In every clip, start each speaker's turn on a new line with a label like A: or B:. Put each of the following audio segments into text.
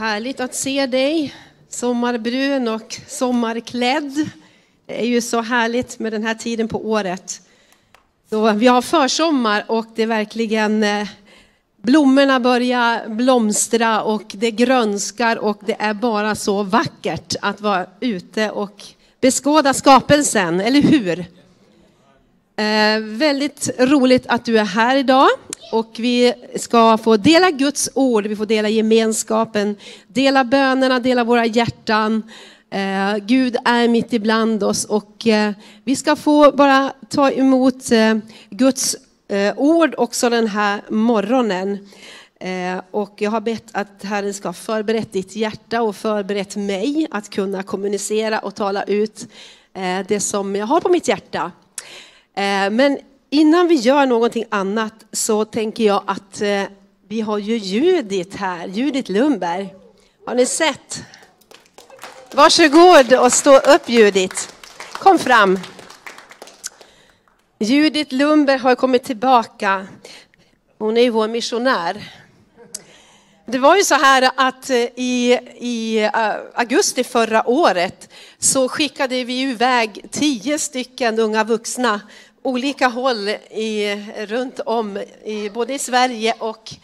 A: Härligt att se dig, sommarbrun och sommarklädd. Det är ju så härligt med den här tiden på året. Så vi har försommar och det är verkligen eh, blommorna börjar blomstra och det grönskar och det är bara så vackert att vara ute och beskåda skapelsen, eller hur? Eh, väldigt roligt att du är här idag och vi ska få dela Guds ord, vi får dela gemenskapen, dela bönerna, dela våra hjärtan. Eh, Gud är mitt ibland oss och eh, vi ska få bara ta emot eh, Guds eh, ord också den här morgonen. Eh, och jag har bett att Herren ska förberett ditt hjärta och förberett mig att kunna kommunicera och tala ut eh, det som jag har på mitt hjärta. Eh, men innan vi gör någonting annat så tänker jag att eh, vi har ju Judit här, Judit Lundberg. Har ni sett? Varsågod och stå upp Judit. Kom fram. Judit Lundberg har kommit tillbaka. Hon är ju vår missionär. Det var ju så här att eh, i, i eh, augusti förra året så skickade vi iväg tio stycken unga vuxna olika håll i, runt om, i, både i Sverige och,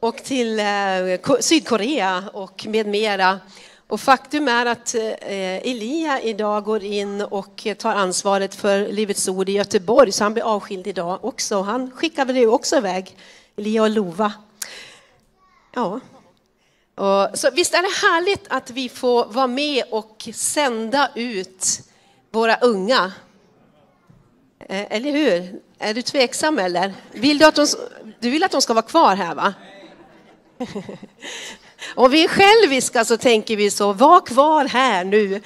A: och till eh, Sydkorea och med mera. Och faktum är att eh, Elia idag går in och tar ansvaret för Livets Ord i Göteborg, så han blir avskild idag också. Han skickade väl också iväg, Elia och Lova. Ja. Och, så visst är det härligt att vi får vara med och sända ut våra unga Eh, eller hur? Är du tveksam eller? Vill du, att de, du vill att de ska vara kvar här va? Om vi är själviska så tänker vi så, var kvar här nu.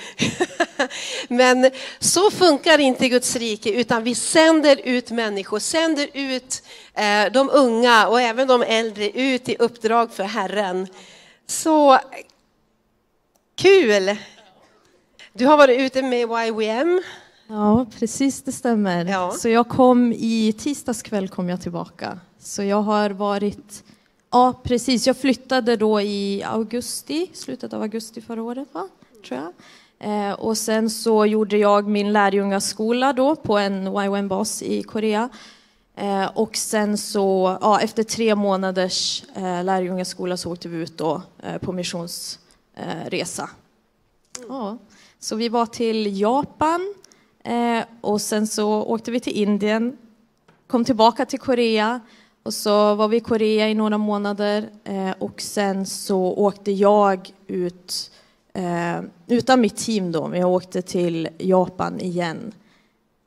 A: Men så funkar inte Guds rike, utan vi sänder ut människor, sänder ut eh, de unga och även de äldre ut i uppdrag för Herren. Så kul! Du har varit ute med YWM
B: Ja, precis det stämmer. Ja. Så jag kom i tisdags kväll kom jag tillbaka. Så jag har varit, ja precis, jag flyttade då i augusti, slutet av augusti förra året va? Tror jag. Eh, och sen så gjorde jag min lärjungaskola då på en YWN-bas i Korea. Eh, och sen så, ja, efter tre månaders eh, lärjungaskola så åkte vi ut då eh, på missionsresa. Ja. Så vi var till Japan, Eh, och sen så åkte vi till Indien, kom tillbaka till Korea och så var vi i Korea i några månader eh, och sen så åkte jag ut eh, utan mitt team då, men jag åkte till Japan igen.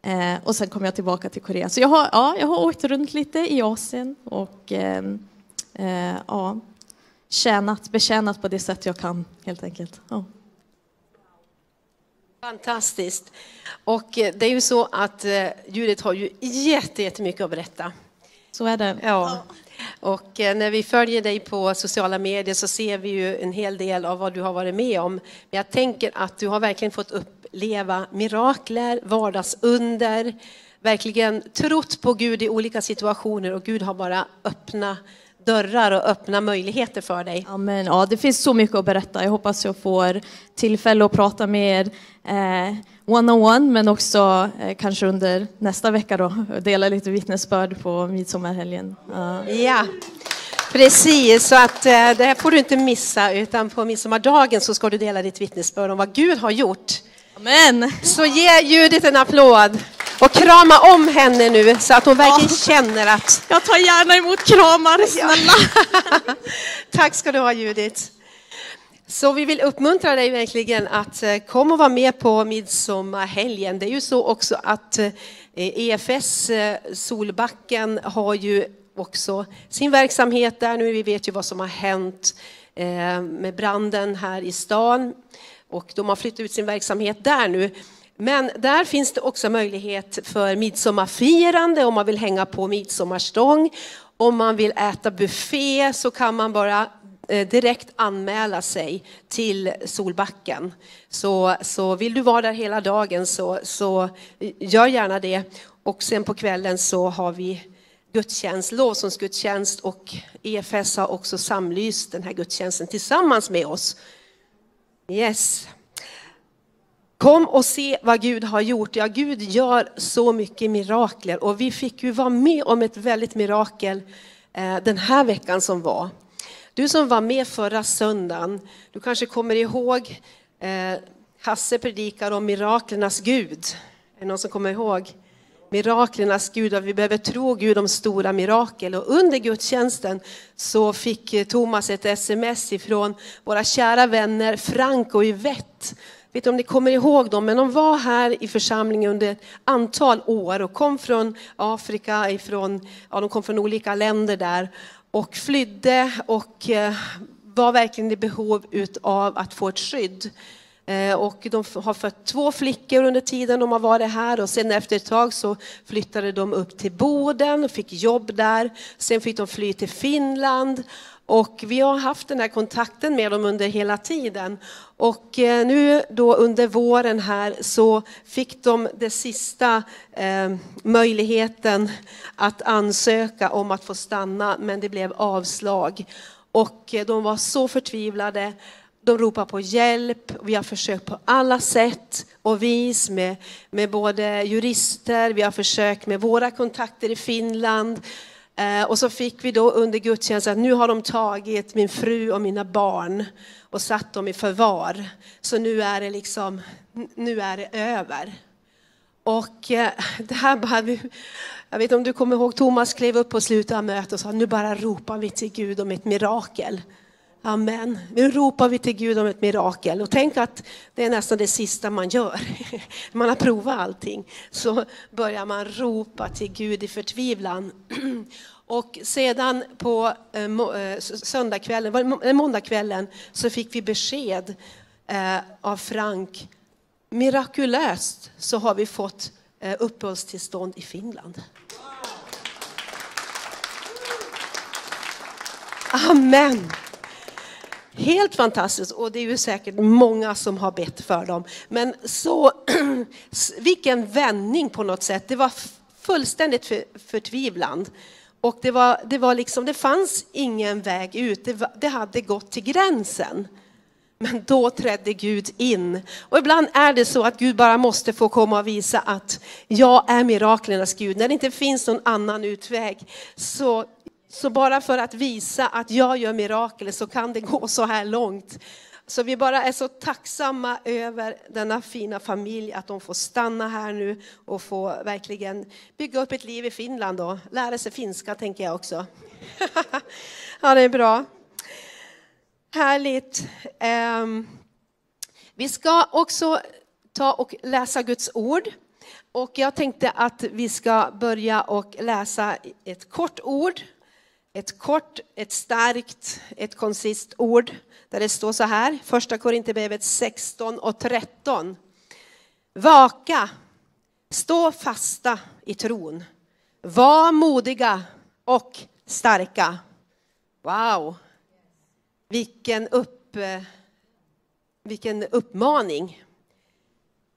B: Eh, och sen kom jag tillbaka till Korea. Så jag har, ja, jag har åkt runt lite i Asien och eh, eh, ja, tjänat, betjänat på det sätt jag kan helt enkelt. Ja.
A: Fantastiskt. Och eh, det är ju så att eh, Judith har ju jättemycket att berätta.
B: Så är det.
A: Ja. Och eh, när vi följer dig på sociala medier så ser vi ju en hel del av vad du har varit med om. Men jag tänker att du har verkligen fått uppleva mirakler, vardagsunder, verkligen trott på Gud i olika situationer och Gud har bara öppnat dörrar och öppna möjligheter för dig.
B: Amen. Ja, det finns så mycket att berätta. Jag hoppas jag får tillfälle att prata med er eh, one-on-one, men också eh, kanske under nästa vecka då, dela lite vittnesbörd på midsommarhelgen.
A: Uh. Ja, precis. Så att eh, det här får du inte missa, utan på midsommardagen så ska du dela ditt vittnesbörd om vad Gud har gjort.
B: Amen.
A: Så ge Judith en applåd. Och krama om henne nu så att hon verkligen ja. känner att...
B: Jag tar gärna emot kramar, snälla.
A: Tack ska du ha Judith. Så vi vill uppmuntra dig verkligen att eh, komma och vara med på midsommarhelgen. Det är ju så också att EFS eh, e eh, Solbacken har ju också sin verksamhet där nu. Vi vet ju vad som har hänt med branden här i stan och de har flyttat ut sin verksamhet där nu. Men där finns det också möjlighet för midsommarfirande om man vill hänga på midsommarstång. Om man vill äta buffé så kan man bara eh, direkt anmäla sig till Solbacken. Så, så vill du vara där hela dagen så, så gör gärna det. Och sen på kvällen så har vi gudstjänst, lovsångsgudstjänst och EFS har också samlyst den här gudstjänsten tillsammans med oss. Yes. Kom och se vad Gud har gjort. Ja, Gud gör så mycket mirakler och vi fick ju vara med om ett väldigt mirakel eh, den här veckan som var. Du som var med förra söndagen, du kanske kommer ihåg eh, Hasse predikar om miraklernas Gud. Är det någon som kommer ihåg? Miraklernas Gud och vi behöver tro Gud om stora mirakel. Och under gudstjänsten så fick Thomas ett sms ifrån våra kära vänner Frank och Yvette vet inte om ni kommer ihåg dem, men de var här i församlingen under ett antal år och kom från Afrika, ifrån, ja, de kom från olika länder där och flydde och eh, var verkligen i behov av att få ett skydd. Eh, och de har fött två flickor under tiden de har varit här och sen efter ett tag så flyttade de upp till Boden och fick jobb där. Sen fick de fly till Finland och vi har haft den här kontakten med dem under hela tiden. Och eh, nu då under våren här så fick de den sista eh, möjligheten att ansöka om att få stanna, men det blev avslag. Och eh, de var så förtvivlade. De ropar på hjälp. Vi har försökt på alla sätt och vis med, med både jurister, vi har försökt med våra kontakter i Finland, Eh, och så fick vi då under gudstjänsten att nu har de tagit min fru och mina barn och satt dem i förvar. Så nu är det liksom, nu är det över. Och eh, det här bara, jag vet inte om du kommer ihåg, Thomas klev upp på slutet av mötet och sa nu bara ropar vi till Gud om ett mirakel. Amen. Nu ropar vi till Gud om ett mirakel. Och tänk att det är nästan det sista man gör. Man har provat allting. Så börjar man ropa till Gud i förtvivlan. Och sedan på eh, eh, söndagskvällen, eh, måndagskvällen så fick vi besked av Frank. Mirakulöst så har vi fått uppehållstillstånd i Finland. Amen. Helt fantastiskt och det är ju säkert många som har bett för dem. Men så, vilken vändning på något sätt. Det var fullständigt för, förtvivlan. Och det, var, det, var liksom, det fanns ingen väg ut, det, var, det hade gått till gränsen. Men då trädde Gud in. Och ibland är det så att Gud bara måste få komma och visa att jag är miraklernas Gud. När det inte finns någon annan utväg så så bara för att visa att jag gör mirakel så kan det gå så här långt. Så vi bara är så tacksamma över denna fina familj, att de får stanna här nu och få verkligen bygga upp ett liv i Finland och lära sig finska tänker jag också. ja, det är bra. Härligt. Ehm, vi ska också ta och läsa Guds ord. Och jag tänkte att vi ska börja och läsa ett kort ord ett kort, ett starkt, ett koncist ord där det står så här, första Korinthierbrevet 16 och 13. Vaka, stå fasta i tron, var modiga och starka. Wow, vilken, upp, vilken uppmaning.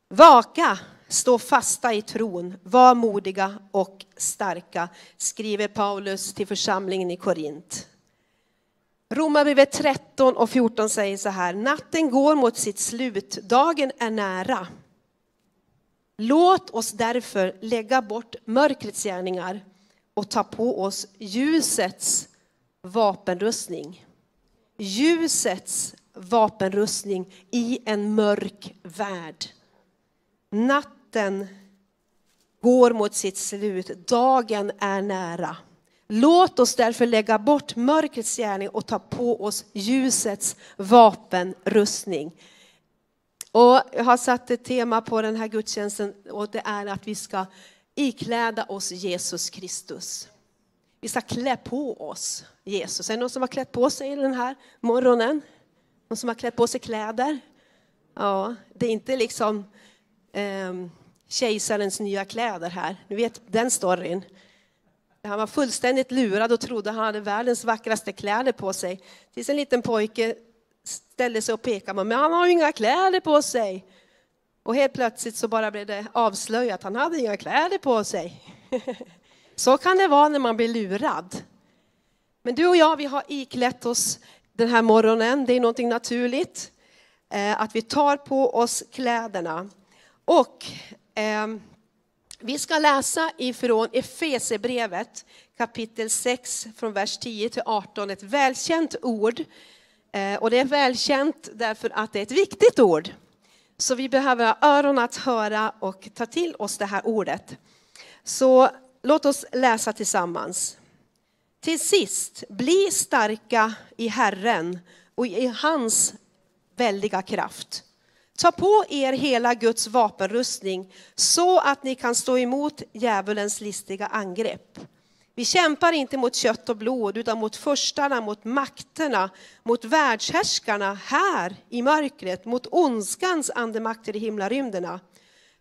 A: Vaka, Stå fasta i tron, var modiga och starka, skriver Paulus till församlingen i Korint. Romarbrevet 13 och 14 säger så här, natten går mot sitt slut, dagen är nära. Låt oss därför lägga bort mörkrets gärningar och ta på oss ljusets vapenrustning. Ljusets vapenrustning i en mörk värld. Natten går mot sitt slut, dagen är nära. Låt oss därför lägga bort mörkrets gärning och ta på oss ljusets vapenrustning. Och jag har satt ett tema på den här gudstjänsten och det är att vi ska ikläda oss Jesus Kristus. Vi ska klä på oss Jesus. Är det någon som har klätt på sig den här morgonen? Någon som har klätt på sig kläder? Ja, det är inte liksom eh, kejsarens nya kläder här. Ni vet den storyn. Han var fullständigt lurad och trodde han hade världens vackraste kläder på sig. Tills en liten pojke ställde sig och pekade, men han har ju inga kläder på sig. Och helt plötsligt så bara blev det avslöjat, han hade inga kläder på sig. Så kan det vara när man blir lurad. Men du och jag, vi har iklätt oss den här morgonen. Det är någonting naturligt eh, att vi tar på oss kläderna. Och eh, vi ska läsa ifrån Efesebrevet kapitel 6 från vers 10 till 18. Ett välkänt ord. Eh, och det är välkänt därför att det är ett viktigt ord. Så vi behöver ha öron att höra och ta till oss det här ordet. Så låt oss läsa tillsammans. Till sist, bli starka i Herren och i hans väldiga kraft. Ta på er hela Guds vapenrustning så att ni kan stå emot djävulens listiga angrepp. Vi kämpar inte mot kött och blod utan mot förstarna, mot makterna, mot världshärskarna här i mörkret, mot ondskans andemakter i himlarymderna.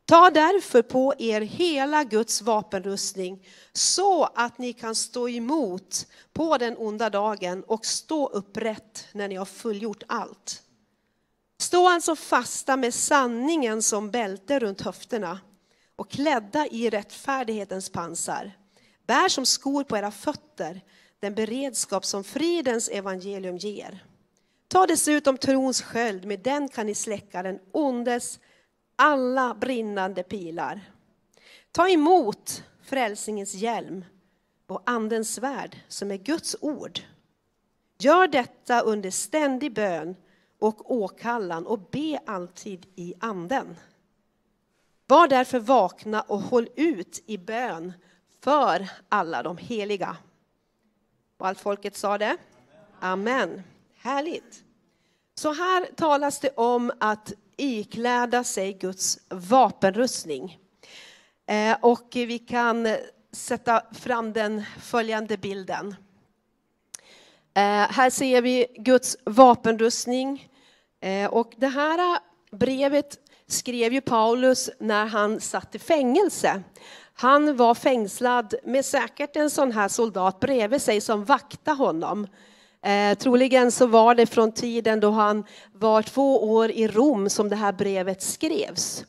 A: Ta därför på er hela Guds vapenrustning så att ni kan stå emot på den onda dagen och stå upprätt när ni har fullgjort allt. Stå alltså fasta med sanningen som bälte runt höfterna och klädda i rättfärdighetens pansar. Bär som skor på era fötter den beredskap som fridens evangelium ger. Ta dessutom trons sköld, med den kan ni släcka den ondes alla brinnande pilar. Ta emot frälsningens hjälm och andens svärd som är Guds ord. Gör detta under ständig bön och åkallan och be alltid i anden. Var därför vakna och håll ut i bön för alla de heliga. Och allt folket sa det? Amen. Härligt. Så här talas det om att ikläda sig Guds vapenrustning. Eh, och vi kan sätta fram den följande bilden. Eh, här ser vi Guds vapenrustning. Eh, och det här eh, brevet skrev ju Paulus när han satt i fängelse. Han var fängslad med säkert en sån här soldat bredvid sig som vaktade honom. Eh, troligen så var det från tiden då han var två år i Rom som det här brevet skrevs.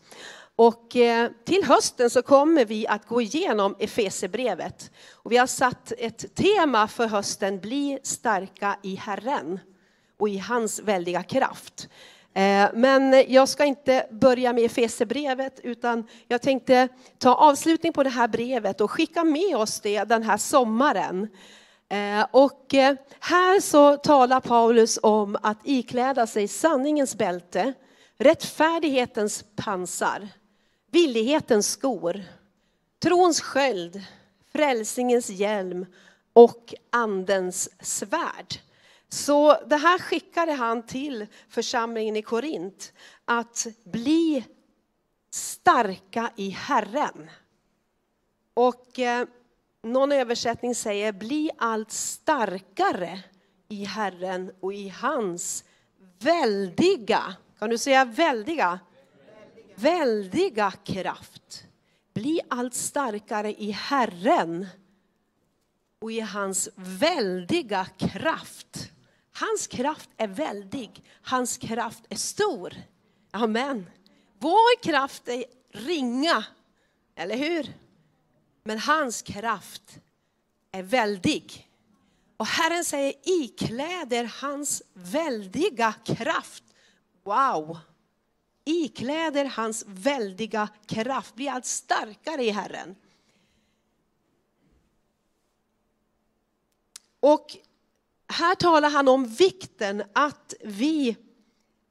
A: Och eh, till hösten så kommer vi att gå igenom Efesebrevet. Och vi har satt ett tema för hösten, bli starka i Herren och i hans väldiga kraft. Eh, men jag ska inte börja med Efesierbrevet utan jag tänkte ta avslutning på det här brevet och skicka med oss det den här sommaren. Eh, och eh, här så talar Paulus om att ikläda sig sanningens bälte, rättfärdighetens pansar, villighetens skor, trons sköld, frälsningens hjälm och andens svärd. Så det här skickade han till församlingen i Korint, att bli starka i Herren. Och eh, någon översättning säger bli allt starkare i Herren och i hans väldiga, kan du säga väldiga? Väldiga kraft. Bli allt starkare i Herren och i hans väldiga kraft. Hans kraft är väldig, hans kraft är stor. Amen. Vår kraft är ringa, eller hur? Men hans kraft är väldig. Och Herren säger ikläder hans väldiga kraft. Wow! Ikläder hans väldiga kraft, blir allt starkare i Herren. Och här talar han om vikten att vi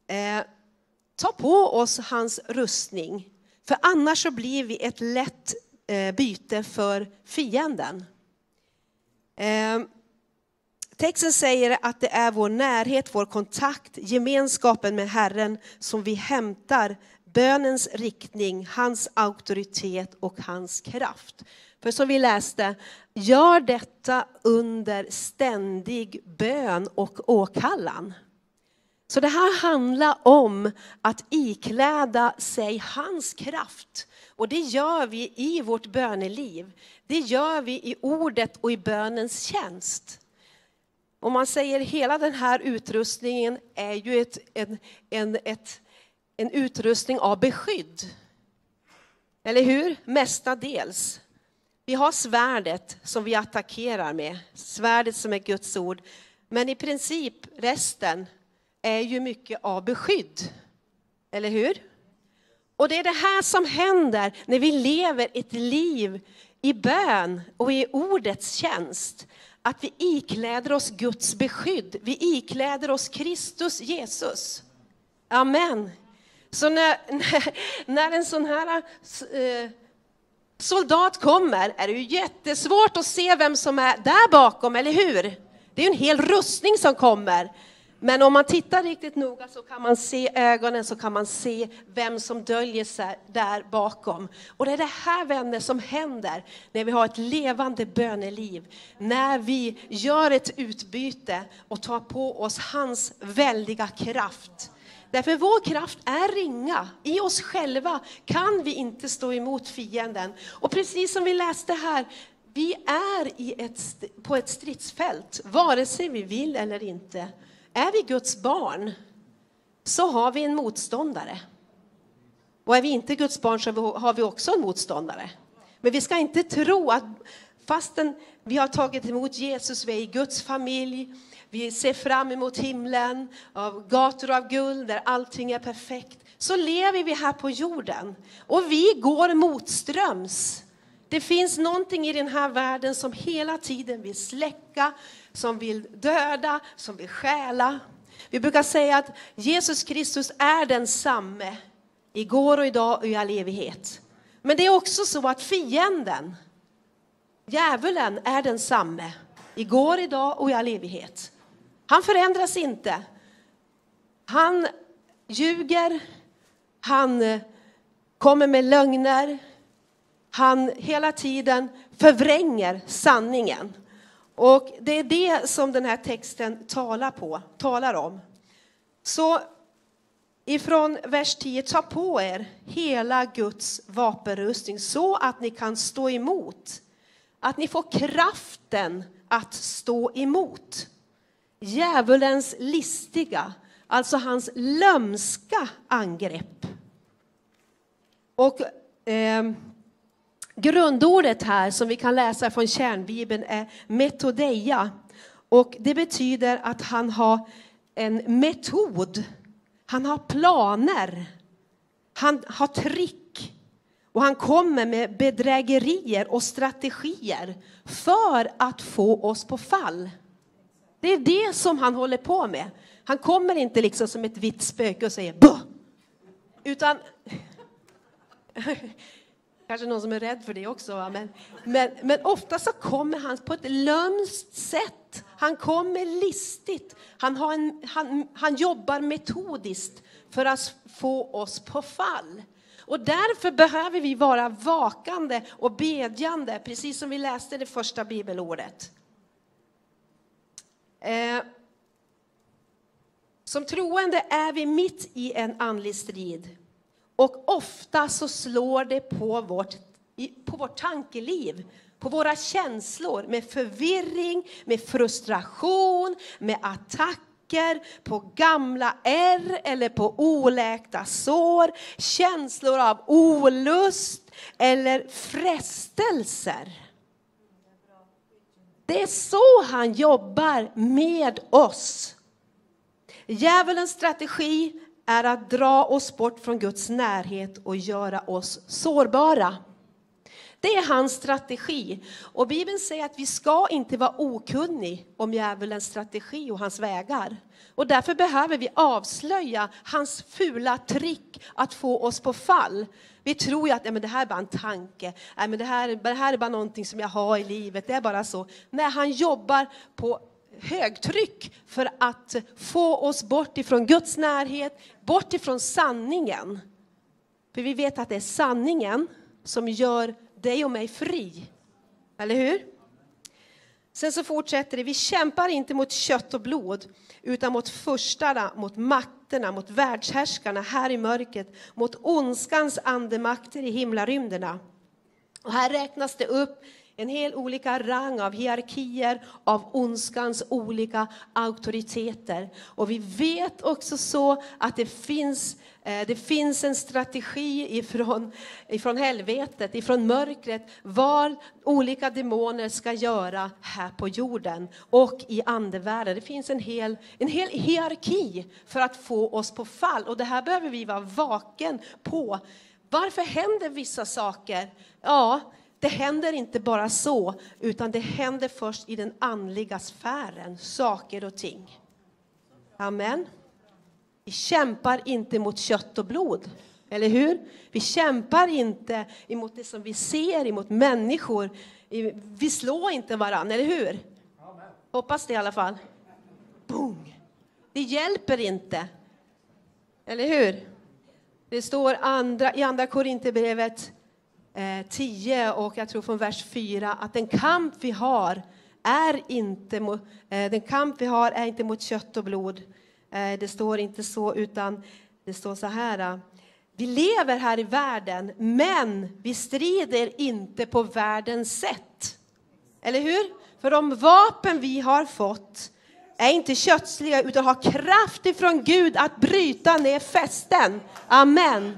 A: eh, tar på oss hans rustning. För annars så blir vi ett lätt eh, byte för fienden. Eh, texten säger att det är vår närhet, vår kontakt, gemenskapen med Herren som vi hämtar bönens riktning, hans auktoritet och hans kraft. För som vi läste, gör detta under ständig bön och åkallan. Så det här handlar om att ikläda sig hans kraft. Och det gör vi i vårt böneliv. Det gör vi i ordet och i bönens tjänst. Om man säger hela den här utrustningen är ju ett, en, en, ett, en utrustning av beskydd. Eller hur? Mestadels. Vi har svärdet som vi attackerar med, svärdet som är Guds ord. Men i princip resten är ju mycket av beskydd. Eller hur? Och det är det här som händer när vi lever ett liv i bön och i ordets tjänst. Att vi ikläder oss Guds beskydd. Vi ikläder oss Kristus Jesus. Amen. Så när, när, när en sån här eh, soldat kommer är det ju jättesvårt att se vem som är där bakom, eller hur? Det är en hel rustning som kommer. Men om man tittar riktigt noga så kan man se ögonen, så kan man se vem som döljer sig där bakom. Och det är det här vänner som händer när vi har ett levande böneliv. När vi gör ett utbyte och tar på oss hans väldiga kraft. Därför vår kraft är ringa. I oss själva kan vi inte stå emot fienden. Och precis som vi läste här, vi är i ett, på ett stridsfält, vare sig vi vill eller inte. Är vi Guds barn så har vi en motståndare. Och är vi inte Guds barn så har vi också en motståndare. Men vi ska inte tro att fastän vi har tagit emot Jesus, vi är i Guds familj, vi ser fram emot himlen, av gator av guld där allting är perfekt, så lever vi här på jorden. Och vi går motströms. Det finns någonting i den här världen som hela tiden vill släcka, som vill döda, som vill stjäla. Vi brukar säga att Jesus Kristus är densamme igår och idag och i all evighet. Men det är också så att fienden, djävulen, är densamme igår, idag och i all evighet. Han förändras inte. Han ljuger, han eh, kommer med lögner, han hela tiden förvränger sanningen. Och det är det som den här texten talar, på, talar om. Så ifrån vers 10, ta på er hela Guds vapenrustning så att ni kan stå emot. Att ni får kraften att stå emot. Djävulens listiga, alltså hans lömska angrepp. Och eh, Grundordet här som vi kan läsa från kärnbibeln är metodeia. Och det betyder att han har en metod. Han har planer. Han har trick. Och han kommer med bedrägerier och strategier för att få oss på fall. Det är det som han håller på med. Han kommer inte liksom som ett vitt spöke och säger Buh! Utan Kanske någon som är rädd för det också. Men, men, men ofta så kommer han på ett lömskt sätt. Han kommer listigt. Han, har en, han, han jobbar metodiskt för att få oss på fall. Och därför behöver vi vara vakande och bedjande, precis som vi läste det första bibelordet. Eh, som troende är vi mitt i en andlig strid. Och ofta så slår det på vårt, på vårt tankeliv, på våra känslor med förvirring, med frustration, med attacker på gamla ärr eller på oläkta sår, känslor av olust eller frestelser. Det är så han jobbar med oss. Djävulens strategi är att dra oss bort från Guds närhet och göra oss sårbara. Det är hans strategi. Och Bibeln säger att vi ska inte vara okunnig om djävulens strategi och hans vägar. Och därför behöver vi avslöja hans fula trick att få oss på fall. Vi tror ju att ja, men det här är bara en tanke, ja, men det, här, det här är bara någonting som jag har i livet, det är bara så. Nej, han jobbar på högtryck för att få oss bort ifrån Guds närhet, bort ifrån sanningen. För vi vet att det är sanningen som gör dig och mig fri. Eller hur? Sen så fortsätter det, vi kämpar inte mot kött och blod, utan mot förstarna, mot makterna, mot världshärskarna här i mörkret, mot ondskans andemakter i himlarymderna. Och här räknas det upp en hel olika rang av hierarkier av ondskans olika auktoriteter. Och vi vet också så att det finns, eh, det finns en strategi ifrån, ifrån helvetet, ifrån mörkret, vad olika demoner ska göra här på jorden och i andevärlden. Det finns en hel, en hel hierarki för att få oss på fall och det här behöver vi vara vaken på. Varför händer vissa saker? Ja, det händer inte bara så, utan det händer först i den andliga sfären, saker och ting. Amen. Vi kämpar inte mot kött och blod, eller hur? Vi kämpar inte emot det som vi ser, emot människor. Vi slår inte varandra, eller hur? Hoppas det i alla fall. Boom. Det hjälper inte, eller hur? Det står andra, i Andra Korinthierbrevet Eh, 10 och jag tror från vers 4 att den kamp vi har är inte mot, eh, den kamp vi har är inte mot kött och blod. Eh, det står inte så, utan det står så här. Vi lever här i världen, men vi strider inte på världens sätt. Eller hur? För de vapen vi har fått är inte kötsliga utan har kraft ifrån Gud att bryta ner fästen. Amen.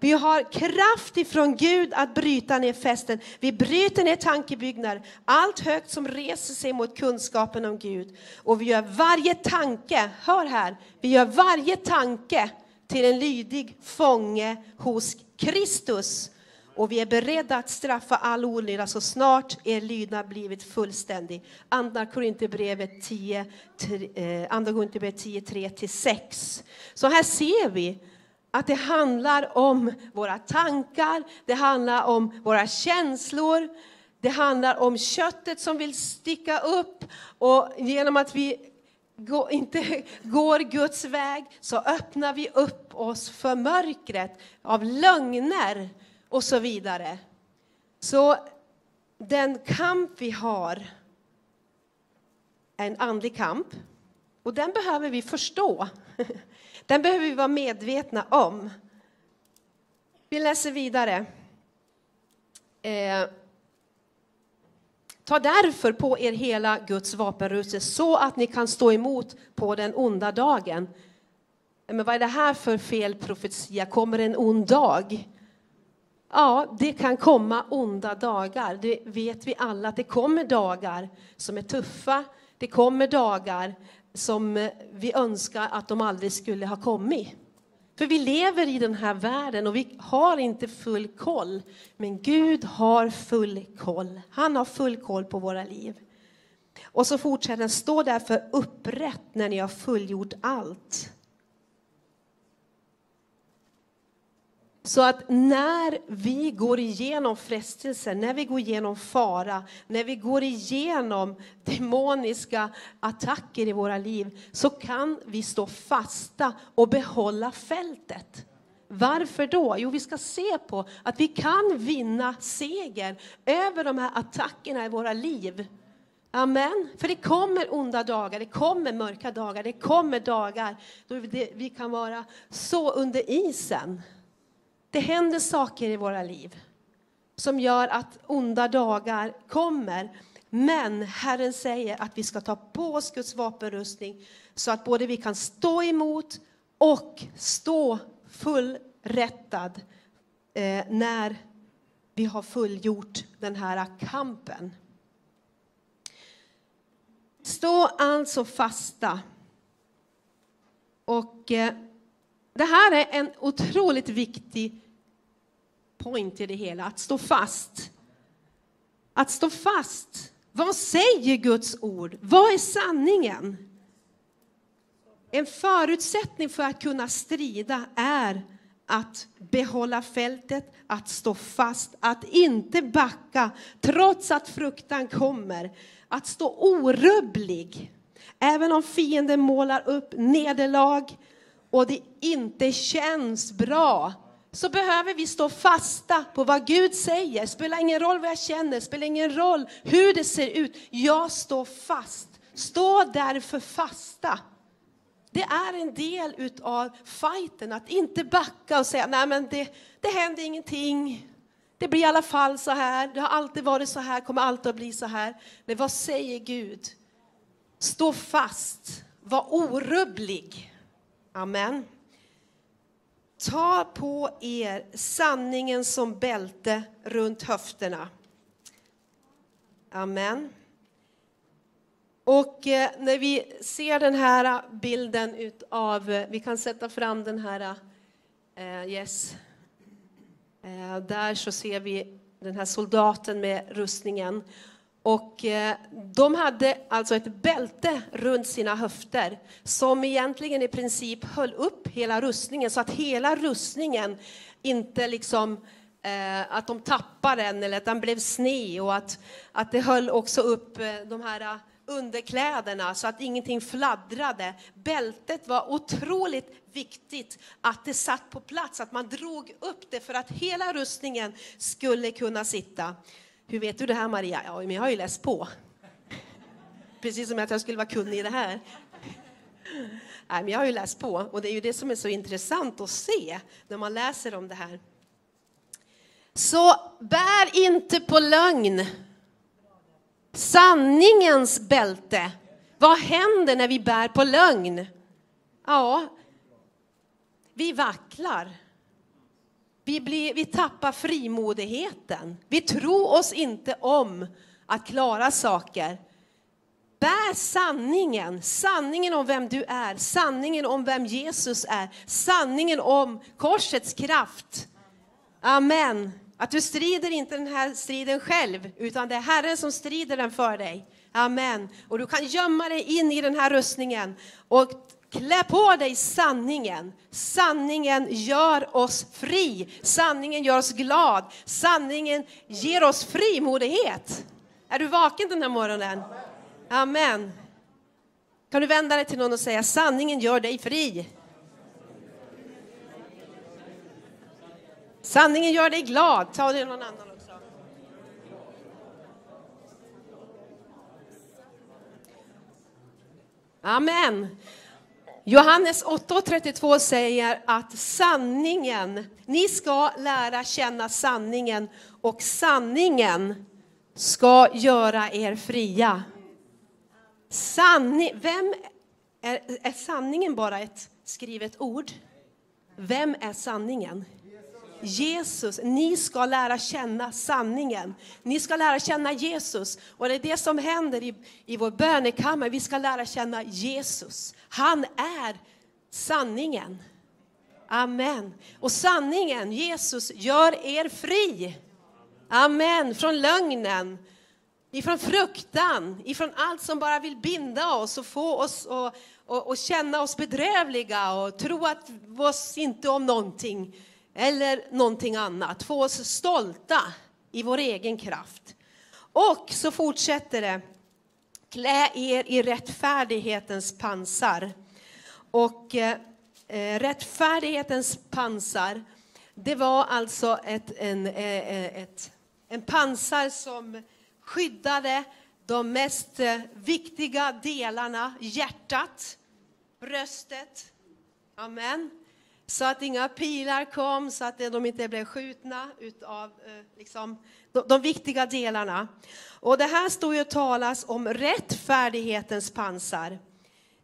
A: Vi har kraft ifrån Gud att bryta ner fästen. Vi bryter ner tankebyggnader, allt högt som reser sig mot kunskapen om Gud. Och vi gör varje tanke, hör här, vi gör varje tanke till en lydig fånge hos Kristus. Och vi är beredda att straffa all olydnad så snart er lydnad blivit fullständig. Andra Korinthierbrevet 10, 10 3-6. Så här ser vi att det handlar om våra tankar, det handlar om våra känslor, det handlar om köttet som vill sticka upp och genom att vi inte går Guds väg så öppnar vi upp oss för mörkret av lögner och så vidare. Så den kamp vi har är en andlig kamp och den behöver vi förstå. Den behöver vi vara medvetna om. Vi läser vidare. Eh, Ta därför på er hela Guds vapenrustning så att ni kan stå emot på den onda dagen. Eh, men vad är det här för fel profetia? Kommer en ond dag? Ja, det kan komma onda dagar. Det vet vi alla att det kommer dagar som är tuffa. Det kommer dagar som eh, vi önskar att de aldrig skulle ha kommit. För vi lever i den här världen och vi har inte full koll. Men Gud har full koll. Han har full koll på våra liv. Och så fortsätter den, stå därför upprätt när ni har fullgjort allt. Så att när vi går igenom frestelser, när vi går igenom fara, när vi går igenom demoniska attacker i våra liv, så kan vi stå fasta och behålla fältet. Varför då? Jo, vi ska se på att vi kan vinna seger över de här attackerna i våra liv. Amen. För det kommer onda dagar, det kommer mörka dagar, det kommer dagar då vi kan vara så under isen. Det händer saker i våra liv som gör att onda dagar kommer. Men Herren säger att vi ska ta på oss Guds vapenrustning så att både vi kan stå emot och stå fullrättad eh, när vi har fullgjort den här kampen. Stå alltså fasta. Och eh, det här är en otroligt viktig point i det hela, att stå fast. Att stå fast. Vad säger Guds ord? Vad är sanningen? En förutsättning för att kunna strida är att behålla fältet, att stå fast, att inte backa trots att fruktan kommer. Att stå orubblig. Även om fienden målar upp nederlag, och det inte känns bra så behöver vi stå fasta på vad Gud säger. Spelar ingen roll vad jag känner, spelar ingen roll hur det ser ut. Jag står fast. Stå därför fasta. Det är en del av fighten, att inte backa och säga nej men det, det händer ingenting. det blir i alla fall så här, det har alltid varit så här, kommer alltid att bli så här. Men vad säger Gud? Stå fast, var orubblig. Amen. Ta på er sanningen som bälte runt höfterna. Amen. Och eh, när vi ser den här bilden utav, eh, vi kan sätta fram den här, eh, yes. Där så ser vi den här soldaten med rustningen. Och eh, de hade alltså ett bälte runt sina höfter som egentligen i princip höll upp hela rustningen så att hela rustningen inte liksom eh, att de tappade den eller att den blev sned och att, att det höll också upp eh, de här underkläderna så att ingenting fladdrade. Bältet var otroligt viktigt att det satt på plats, att man drog upp det för att hela rustningen skulle kunna sitta. Hur vet du det här Maria? Ja, men jag har ju läst på. Precis som att jag skulle vara kunnig i det här. Nej, men jag har ju läst på och det är ju det som är så intressant att se när man läser om det här. Så bär inte på lögn. Sanningens bälte. Vad händer när vi bär på lögn? Ja, vi vacklar. Vi, blir, vi tappar frimodigheten. Vi tror oss inte om att klara saker. Bär sanningen, sanningen om vem du är, sanningen om vem Jesus är, sanningen om korsets kraft. Amen. Att du strider inte den här striden själv, utan det är Herren som strider den för dig. Amen. Och du kan gömma dig in i den här rustningen och Klä på dig sanningen. Sanningen gör oss fri. Sanningen gör oss glad. Sanningen ger oss frimodighet. Är du vaken den här morgonen? Amen. Kan du vända dig till någon och säga sanningen gör dig fri? Sanningen gör dig glad. Ta det någon annan också. Amen. Johannes 8.32 säger att sanningen, ni ska lära känna sanningen och sanningen ska göra er fria. Sanning, vem är, är sanningen bara ett skrivet ord? Vem är sanningen? Jesus, ni ska lära känna sanningen. Ni ska lära känna Jesus. Och det är det som händer i, i vår bönekammare. Vi ska lära känna Jesus. Han är sanningen. Amen. Och sanningen, Jesus, gör er fri. Amen. Från lögnen, ifrån fruktan, ifrån allt som bara vill binda oss och få oss att och, och känna oss bedrövliga och tro att oss inte om någonting eller någonting annat. Få oss stolta i vår egen kraft. Och så fortsätter det. Klä er i rättfärdighetens pansar. Och eh, eh rättfärdighetens pansar, det var alltså ett, en, eh, eh, ett, en pansar som skyddade de mest eh, viktiga delarna, hjärtat, bröstet, amen, så att inga pilar kom, så att de inte blev skjutna utav eh, liksom, de, de, viktiga delarna. Och det här står ju talas om rättfärdighetens pansar.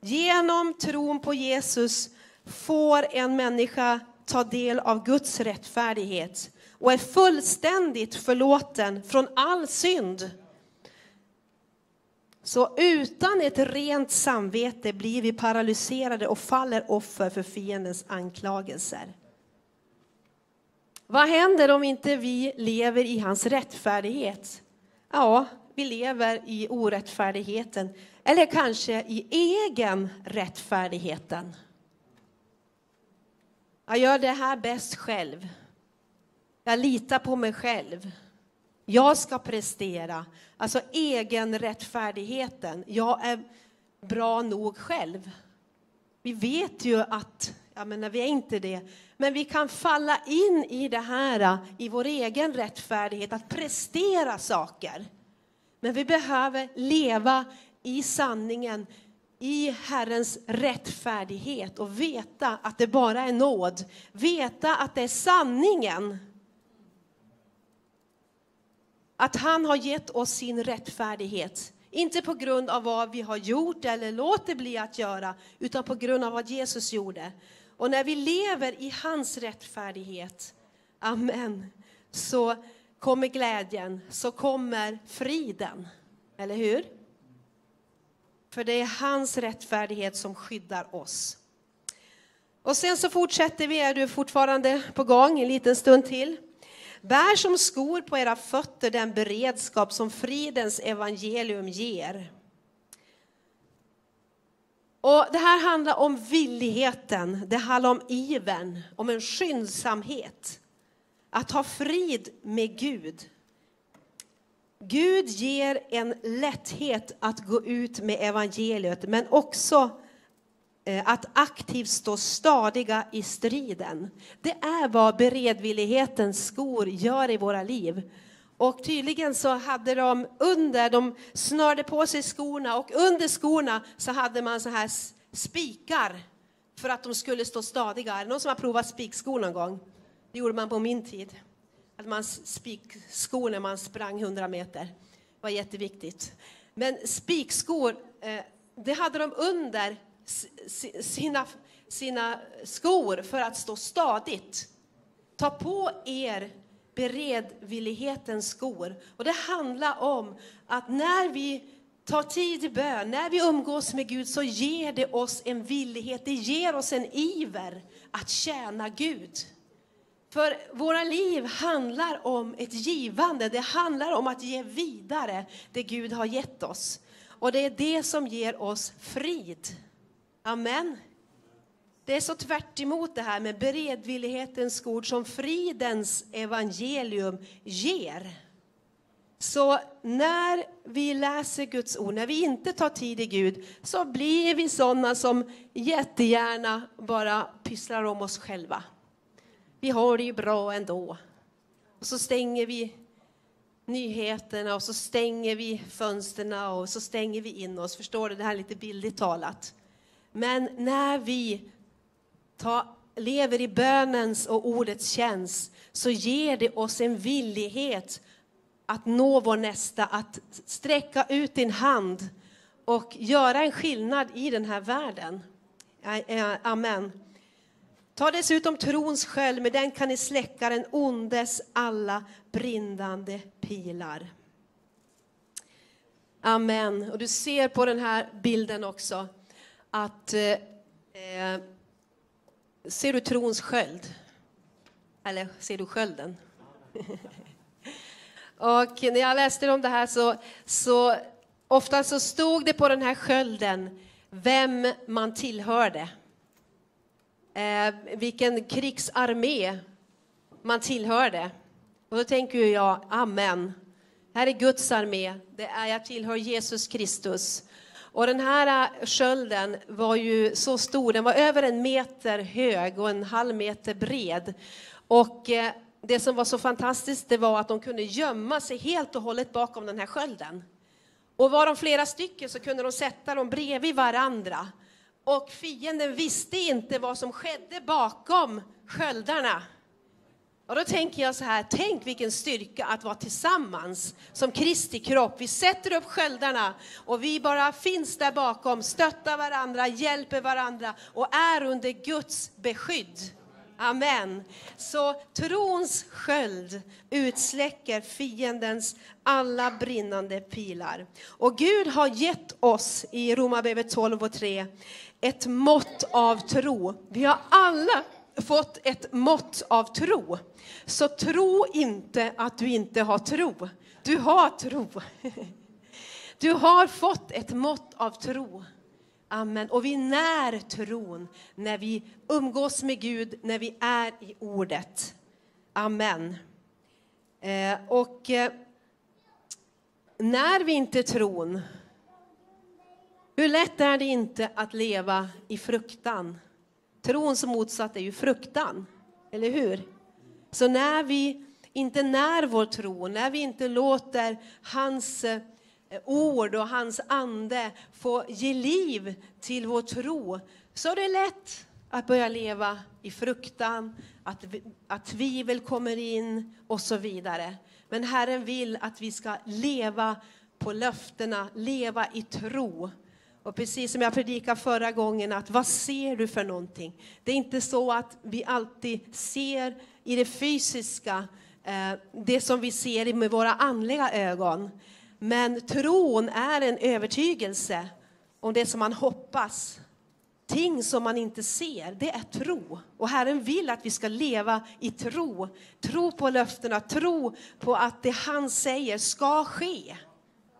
A: Genom tron på Jesus får en människa ta del av Guds rättfärdighet och är fullständigt förlåten från all synd. Så utan ett rent samvete blir vi paralyserade och faller offer för fiendens anklagelser. Vad händer om inte vi lever i hans rättfärdighet? Ja, vi lever i orättfärdigheten eller kanske i egen rättfärdigheten. Jag gör det här bäst själv. Jag litar på mig själv. Jag ska prestera. Alltså egen rättfärdigheten. Jag är bra nog själv. Vi vet ju att, ja men vi är inte det, men vi kan falla in i det här, i vår egen rättfärdighet, att prestera saker. Men vi behöver leva i sanningen, i Herrens rättfärdighet och veta att det bara är nåd. Veta att det är sanningen att han har gett oss sin rättfärdighet. Inte på grund av vad vi har gjort eller låter bli att göra, utan på grund av vad Jesus gjorde. Och när vi lever i hans rättfärdighet, amen, så kommer glädjen, så kommer friden. Eller hur? För det är hans rättfärdighet som skyddar oss. Och sen så fortsätter vi, är du fortfarande på gång en liten stund till. Bär som skor på era fötter den beredskap som fridens evangelium ger. Och det här handlar om villigheten, det handlar om ivern, om en skyndsamhet. Att ha frid med Gud. Gud ger en lätthet att gå ut med evangeliet, men också Eh, att aktivt stå stadiga i striden. Det är vad beredvillighetens skor gör i våra liv. Och tydligen så hade de under, de snörde på sig skorna och under skorna så hade man så här spikar för att de skulle stå stadiga. Är det någon som har provat spikskor någon gång? Det gjorde man på min tid. Att man spikskor när man sprang 100 meter. Det var jätteviktigt. Men spikskor, eh, det hade de under sina, sina skor för att stå stadigt. Ta på er beredvillighetens skor. Och det handlar om att när vi tar tid i bön, när vi umgås med Gud så ger det oss en villighet, det ger oss en iver att tjäna Gud. För våra liv handlar om ett givande, det handlar om att ge vidare det Gud har gett oss. Och det är det som ger oss frid. Amen. Det är så tvärt det här med beredvillighetens ord som fridens evangelium ger. Så när vi läser Guds ord, när vi inte tar tid i Gud, så blir vi sådana som jättegärna bara pysslar om oss själva. Vi har det ju bra ändå. Och så stänger vi nyheterna och så stänger vi fönstren och så stänger vi in oss. Förstår du? Det här är lite bildligt talat. Men när vi tar, lever i bönens och ordets tjänst så ger det oss en villighet att nå vår nästa, att sträcka ut din hand och göra en skillnad i den här världen. Amen. Ta dessutom trons sköld, med den kan ni släcka den ondes alla brinnande pilar. Amen. Och du ser på den här bilden också att eh, eh, ser du trons sköld? Eller ser du skölden? och när jag läste om det här så, så ofta så stod det på den här skölden vem man tillhörde. Eh, vilken krigsarmé man tillhörde. Och då tänker jag, amen. Här är Guds armé. Det är, jag tillhör Jesus Kristus. Och den här äh, skölden var ju så stor, den var över en meter hög och en halv meter bred. Och äh, det som var så fantastiskt det var att de kunde gömma sig helt och hållet bakom den här skölden. Och var de flera stycken så kunde de sätta dem bredvid varandra. Och fienden visste inte vad som skedde bakom sköldarna. Och då tänker jag så här, tänk vilken styrka att vara tillsammans som Kristi kropp. Vi sätter upp sköldarna och vi bara finns där bakom, stöttar varandra, hjälper varandra och är under Guds beskydd. Amen. Så trons sköld utsläcker fiendens alla brinnande pilar. Och Gud har gett oss i Romarbrevet 12 och 3 ett mått av tro. Vi har alla fått ett mått av tro. Så tro inte att du inte har tro. Du har tro. Du har fått ett mått av tro. Amen. Och vi när tron när vi umgås med Gud, när vi är i ordet. Amen. Eh, och eh, när vi inte tron, hur lätt är det inte att leva i fruktan? Trons motsatt är ju fruktan, eller hur? Så när vi inte när vår tro, när vi inte låter hans eh, ord och hans ande få ge liv till vår tro, så är det lätt att börja leva i fruktan, att, att tvivel kommer in och så vidare. Men Herren vill att vi ska leva på löftena, leva i tro. Och precis som jag predikade förra gången, att vad ser du för någonting? Det är inte så att vi alltid ser i det fysiska eh, det som vi ser med våra andliga ögon. Men tron är en övertygelse om det som man hoppas. Ting som man inte ser, det är tro. Och Herren vill att vi ska leva i tro. Tro på löftena, tro på att det han säger ska ske.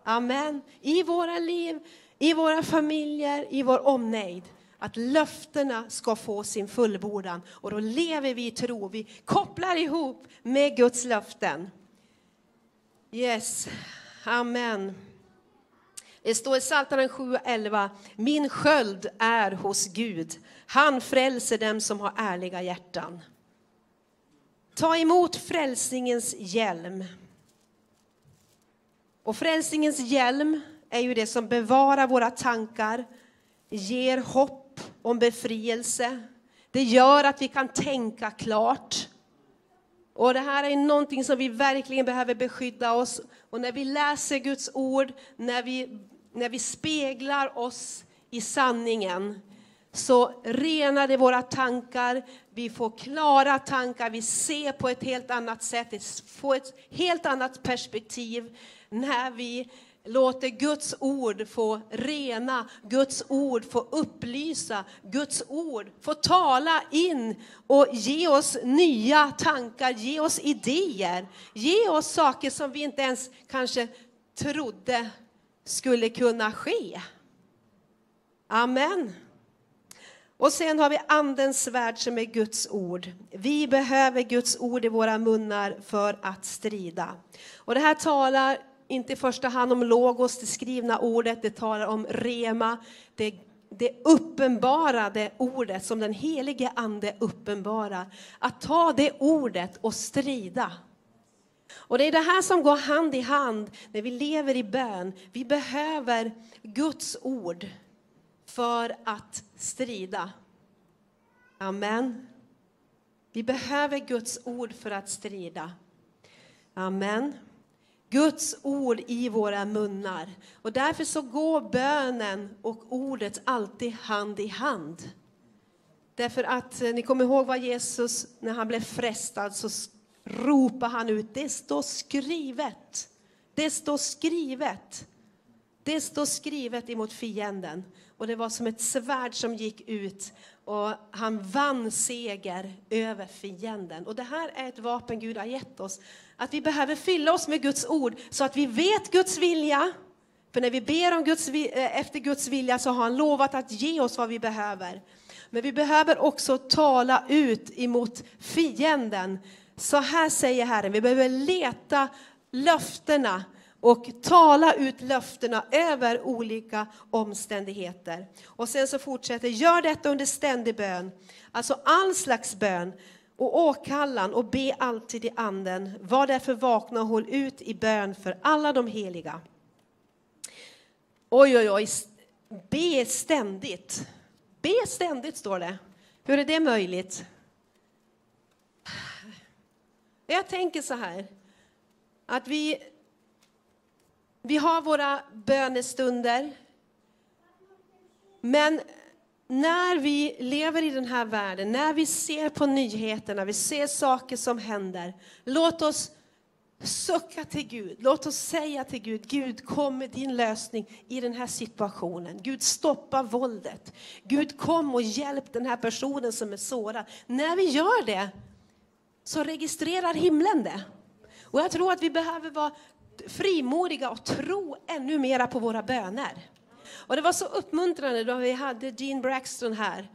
A: Amen. I våra liv, i våra familjer, i vår omnejd. Att löftena ska få sin fullbordan. Och då lever vi i tro. Vi kopplar ihop med Guds löften. Yes. Amen. Det står i Psaltaren 7.11. Min sköld är hos Gud. Han frälser dem som har ärliga hjärtan. Ta emot frälsningens hjälm. Och frälsningens hjälm är ju det som bevarar våra tankar, ger hopp om befrielse. Det gör att vi kan tänka klart. Och det här är någonting som vi verkligen behöver beskydda oss. Och när vi läser Guds ord, när vi, när vi speglar oss i sanningen, så renar det våra tankar, vi får klara tankar, vi ser på ett helt annat sätt, får ett helt annat perspektiv när vi låter Guds ord få rena, Guds ord få upplysa, Guds ord få tala in och ge oss nya tankar, ge oss idéer, ge oss saker som vi inte ens kanske trodde skulle kunna ske. Amen. Och sen har vi Andens svärd som är Guds ord. Vi behöver Guds ord i våra munnar för att strida. Och det här talar inte i första hand om logos, det skrivna ordet, det talar om rema, det, det uppenbarade ordet som den helige ande uppenbarar. Att ta det ordet och strida. Och det är det här som går hand i hand när vi lever i bön. Vi behöver Guds ord för att strida. Amen. Vi behöver Guds ord för att strida. Amen. Guds ord i våra munnar. Och därför så går bönen och ordet alltid hand i hand. Därför att eh, ni kommer ihåg vad Jesus, när han blev frestad, så ropade han ut, det står skrivet. Det står skrivet. Det står skrivet emot fienden. Och det var som ett svärd som gick ut och han vann seger över fienden. Och det här är ett vapen Gud har gett oss. Att vi behöver fylla oss med Guds ord så att vi vet Guds vilja. För när vi ber om Guds, eh, efter Guds vilja så har han lovat att ge oss vad vi behöver. Men vi behöver också tala ut emot fienden. Så här säger Herren, vi behöver leta löftena och tala ut löftena över olika omständigheter. Och sen så fortsätter, gör detta under ständig bön, alltså all slags bön och åkallan och be alltid i anden. Var därför vakna och håll ut i bön för alla de heliga. Oj, oj, oj, be ständigt. Be ständigt står det. Hur är det möjligt? Jag tänker så här, att vi vi har våra bönestunder. Men när vi lever i den här världen, när vi ser på nyheterna, vi ser saker som händer, låt oss sucka till Gud. Låt oss säga till Gud, Gud kom med din lösning i den här situationen. Gud stoppa våldet. Gud kom och hjälp den här personen som är sårad. När vi gör det så registrerar himlen det. Och jag tror att vi behöver vara frimodiga och tro ännu mera på våra böner. Och det var så uppmuntrande då vi hade Gene Braxton här.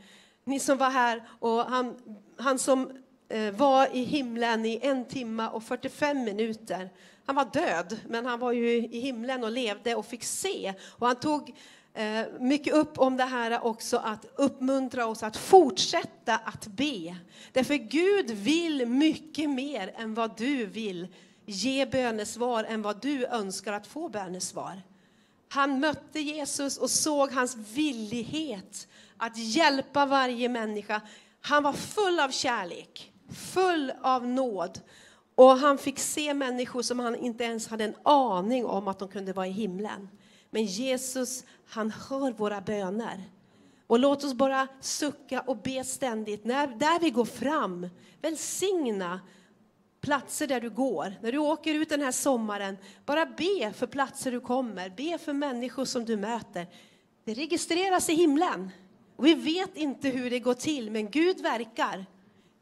A: Ni som var här och han, han som eh, var i himlen i en timme och 45 minuter. Han var död, men han var ju i himlen och levde och fick se. Och han tog eh, mycket upp om det här också, att uppmuntra oss att fortsätta att be. Därför Gud vill mycket mer än vad du vill ge bönesvar än vad du önskar att få bönesvar. Han mötte Jesus och såg hans villighet att hjälpa varje människa. Han var full av kärlek, full av nåd. Och han fick se människor som han inte ens hade en aning om att de kunde vara i himlen. Men Jesus, han hör våra böner. Och låt oss bara sucka och be ständigt, när, där vi går fram. Välsigna platser där du går. När du åker ut den här sommaren, bara be för platser du kommer. Be för människor som du möter. Det registreras i himlen. Och vi vet inte hur det går till, men Gud verkar.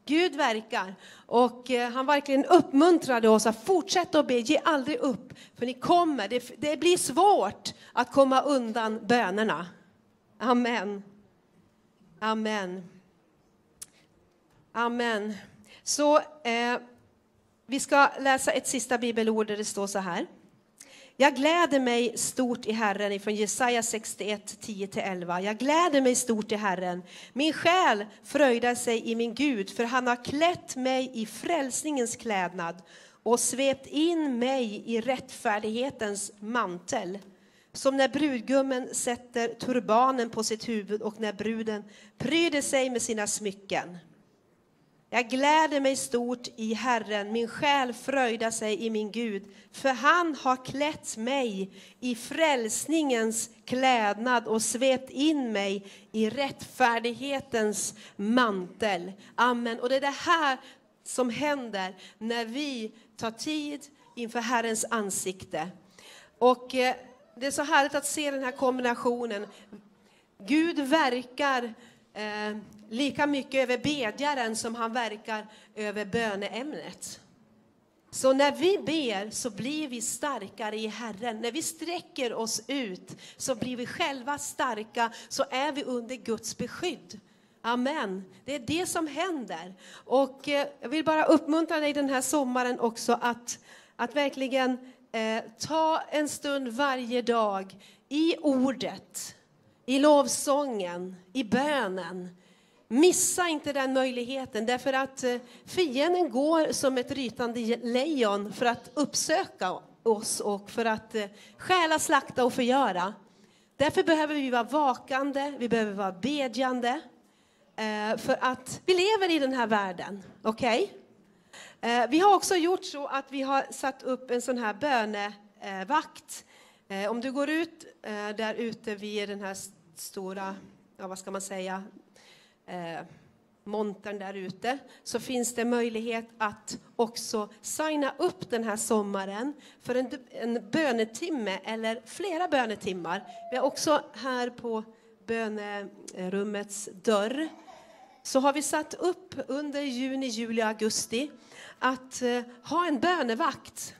A: Gud verkar. Och eh, han verkligen uppmuntrade oss att fortsätta att be, ge aldrig upp. För ni kommer, det, det blir svårt att komma undan bönerna. Amen. Amen. Amen. Så eh, vi ska läsa ett sista bibelord där det står så här. Jag gläder mig stort i Herren, från Jesaja 61, 10-11. Jag gläder mig stort i Herren. Min själ fröjdar sig i min Gud, för han har klätt mig i frälsningens klädnad och svept in mig i rättfärdighetens mantel. Som när brudgummen sätter turbanen på sitt huvud och när bruden pryder sig med sina smycken. Jag gläder mig stort i Herren, min själ fröjdar sig i min Gud, för han har klätt mig i frälsningens klädnad och svept in mig i rättfärdighetens mantel. Amen. Och det är det här som händer när vi tar tid inför Herrens ansikte. Och eh, det är så härligt att se den här kombinationen. Gud verkar eh, lika mycket över bedjaren som han verkar över böneämnet. Så när vi ber så blir vi starkare i Herren. När vi sträcker oss ut så blir vi själva starka, så är vi under Guds beskydd. Amen. Det är det som händer. Och eh, jag vill bara uppmuntra dig den här sommaren också att, att verkligen eh, ta en stund varje dag i ordet, i lovsången, i bönen. Missa inte den möjligheten, därför att eh, fienden går som ett rytande lejon för att uppsöka oss och för att eh, stjäla, slakta och förgöra. Därför behöver vi vara vakande, vi behöver vara bedjande, eh, för att vi lever i den här världen. Okej? Okay? Vi har också gjort så att vi har satt upp en sån här bönevakt. Om du går ut där ute vid den här stora, ja, vad ska man säga, eh, montern där ute så finns det möjlighet att också signa upp den här sommaren för en, en bönetimme eller flera bönetimmar. Vi har också här på bönerummets dörr så har vi satt upp under juni, juli, augusti att eh, ha en bönevakt.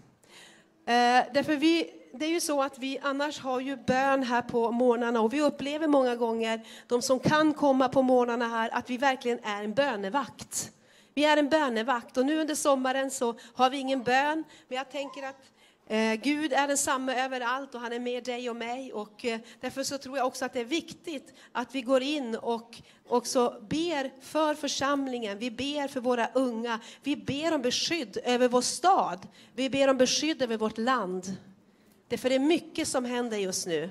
A: Eh, därför vi det är ju så att vi annars har ju bön här på morgnarna och vi upplever många gånger, de som kan komma på morgnarna här, att vi verkligen är en bönevakt. Vi är en bönevakt och nu under sommaren så har vi ingen bön, men jag tänker att eh, Gud är densamme överallt och han är med dig och mig och eh, därför så tror jag också att det är viktigt att vi går in och också ber för församlingen, vi ber för våra unga, vi ber om beskydd över vår stad, vi ber om beskydd över vårt land. Därför det är mycket som händer just nu.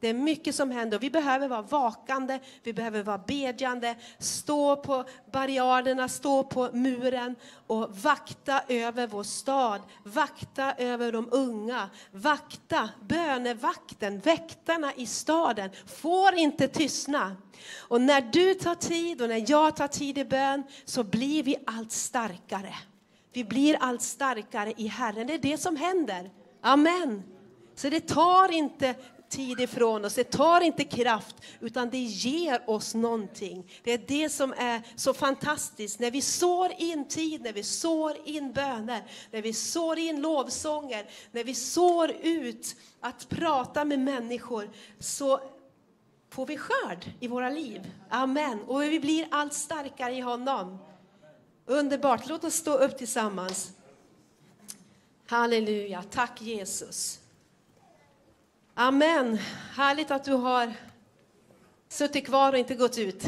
A: Det är mycket som händer och vi behöver vara vakande, vi behöver vara bedjande, stå på barriärerna, stå på muren och vakta över vår stad, vakta över de unga, vakta, bönevakten, väktarna i staden får inte tystna. Och när du tar tid och när jag tar tid i bön så blir vi allt starkare. Vi blir allt starkare i Herren, det är det som händer. Amen. Så det tar inte tid ifrån oss, det tar inte kraft, utan det ger oss någonting. Det är det som är så fantastiskt. När vi sår in tid, när vi sår in böner, när vi sår in lovsånger, när vi sår ut att prata med människor, så får vi skörd i våra liv. Amen. Och vi blir allt starkare i honom. Underbart. Låt oss stå upp tillsammans. Halleluja. Tack Jesus. Amen. Härligt att du har suttit kvar och inte gått ut.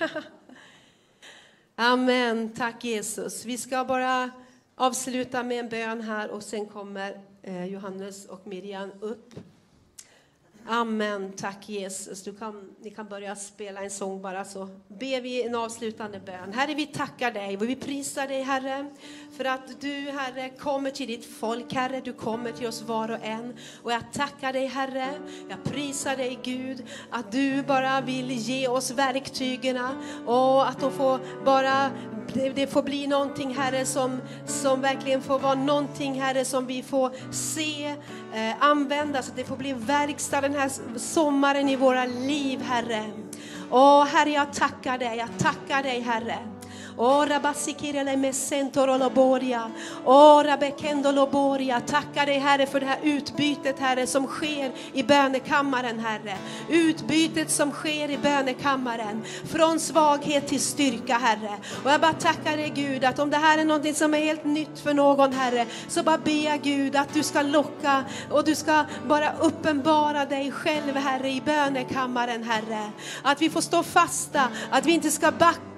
A: Amen. Tack Jesus. Vi ska bara avsluta med en bön här och sen kommer eh, Johannes och Miriam upp. Amen. Tack Jesus. Du kan, ni kan börja spela en sång bara så ber vi en avslutande bön. Herre, vi tackar dig och vi prisar dig Herre för att du Herre kommer till ditt folk Herre. Du kommer till oss var och en. Och jag tackar dig Herre. Jag prisar dig Gud att du bara vill ge oss verktygen och att de får bara det, det, får bli någonting Herre som, som verkligen får vara någonting Herre som vi får se eh, användas. Att det får bli verkstad den här sommaren i våra liv Herre. Åh Herre jag tackar dig, jag tackar dig Herre. Ora basikirele mesentoro loboria. Ora bekendo loboria. Tackar dig Herre för det här utbytet Herre som sker i bönekammaren Herre. Utbytet som sker i bönekammaren. Från svaghet till styrka Herre. Och jag bara tackar dig Gud att om det här är någonting som är helt nytt för någon Herre så bara ber jag Gud att du ska locka och du ska bara uppenbara dig själv Herre i bönekammaren Herre. Att vi får stå fasta, att vi inte ska backa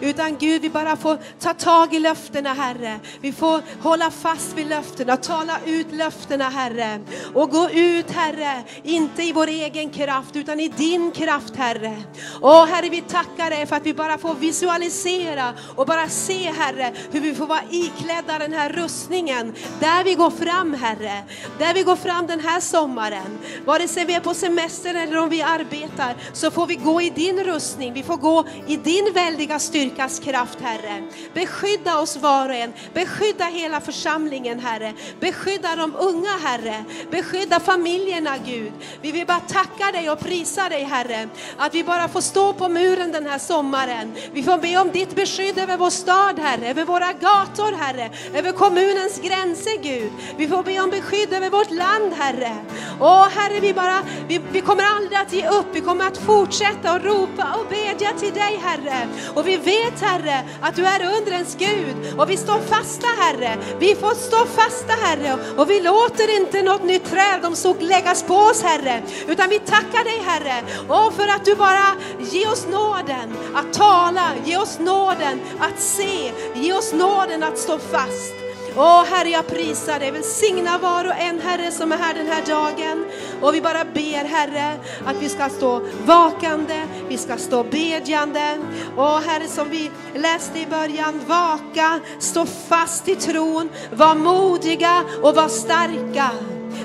A: utan Gud vi bara får ta tag i löftena Herre. Vi får hålla fast vid löftena, tala ut löftena Herre. Och gå ut Herre, inte i vår egen kraft utan i din kraft Herre. Åh Herre vi tackar dig för att vi bara får visualisera och bara se Herre hur vi får vara iklädda den här rustningen där vi går fram Herre. Där vi går fram den här sommaren. Vare sig vi är på semester eller om vi arbetar så får vi gå i din rustning. Vi får gå i din väldiga styrkas kraft kraft, Herre. Beskydda oss var och en. Beskydda hela församlingen, Herre. Beskydda de unga, Herre. Beskydda familjerna, Gud. Vi vill bara tacka dig och prisa dig, Herre. Att vi bara får stå på muren den här sommaren. Vi får be om ditt beskydd över vår stad, Herre. Över våra gator, Herre. Över kommunens gränser, Gud. Vi får be om beskydd över vårt land, Herre. Åh, Herre, vi, bara, vi, vi kommer aldrig att ge upp. Vi kommer att fortsätta och ropa och bedja till dig, Herre. Och vi vet, Herre, att du är undrens Gud. Och vi står fasta Herre. Vi får stå fasta Herre. Och vi låter inte något nytt träd de såg läggas på oss Herre. Utan vi tackar dig Herre. Och för att du bara ger oss nåden att tala. Ge oss nåden att se. Ge oss nåden att stå fast. Åh Herre, jag prisar dig. Välsigna var och en Herre som är här den här dagen. Och vi bara ber Herre att vi ska stå vakande, vi ska stå bedjande. Åh Herre, som vi läste i början, vaka, stå fast i tron, var modiga och var starka.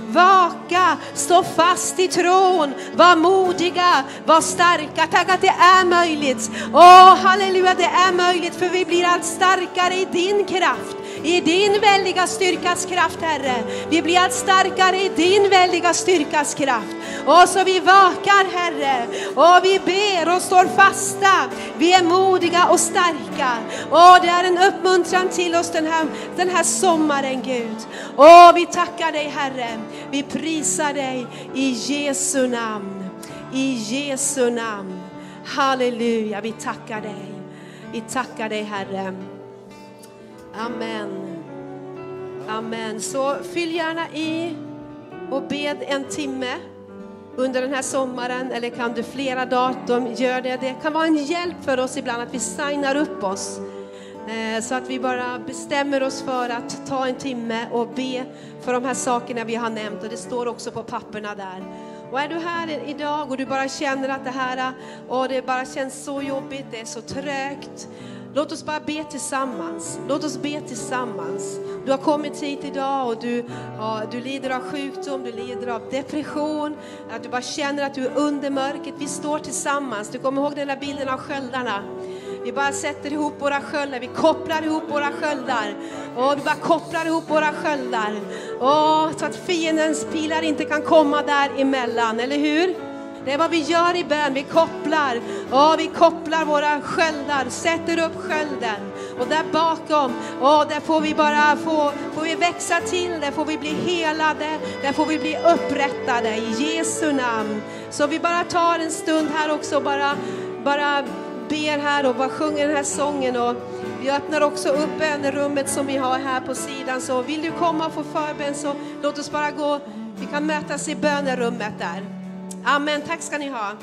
A: Vaka, stå fast i tron, var modiga, var starka. Tack att det är möjligt. Åh, halleluja, det är möjligt för vi blir allt starkare i din kraft i din väldiga styrkas kraft, Herre. Vi blir allt starkare i din väldiga styrkas kraft. Och så vi vakar, Herre, och vi ber och står fasta. Vi är modiga och starka. Och det är en uppmuntran till oss den här, den här sommaren, Gud. Och vi tackar dig, Herre. Vi prisar dig i Jesu namn. I Jesu namn. Halleluja, vi tackar dig. Vi tackar dig, Herre. Amen. Amen. Så fyll gärna i och bed en timme under den här sommaren eller kan du flera datum, gör det. Det kan vara en hjälp för oss ibland att vi signar upp oss. Eh, så att vi bara bestämmer oss för att ta en timme och be för de här sakerna vi har nämnt och det står också på papperna där. Och är du här idag och du bara känner att det här, ah, och det bara känns så jobbigt, det är så trögt, Låt oss bara be tillsammans. Låt oss be tillsammans. Du har kommit hit idag och du, ja, du lider av sjukdom, du lider av depression, att du bara känner att du är under mörkret. Vi står tillsammans. Du kommer ihåg den där bilden av sköldarna? Vi bara sätter ihop våra sköldar, vi kopplar ihop våra sköldar. Och vi bara kopplar ihop våra sköldar. Och så att fiendens pilar inte kan komma däremellan. eller hur? Det är vad vi gör i bön, vi kopplar. ja, vi kopplar våra sköldar, sätter upp skölden. Och där bakom, ja, där får vi bara få, får vi växa till, där får vi bli helade, där får vi bli upprättade i Jesu namn. Så vi bara tar en stund här också och bara, bara ber här och bara sjunger den här sången. Och vi öppnar också upp bönerummet som vi har här på sidan. Så vill du komma och få förbön så låt oss bara gå, vi kan mötas i bönerummet där. Amen. Tack ska ni ha.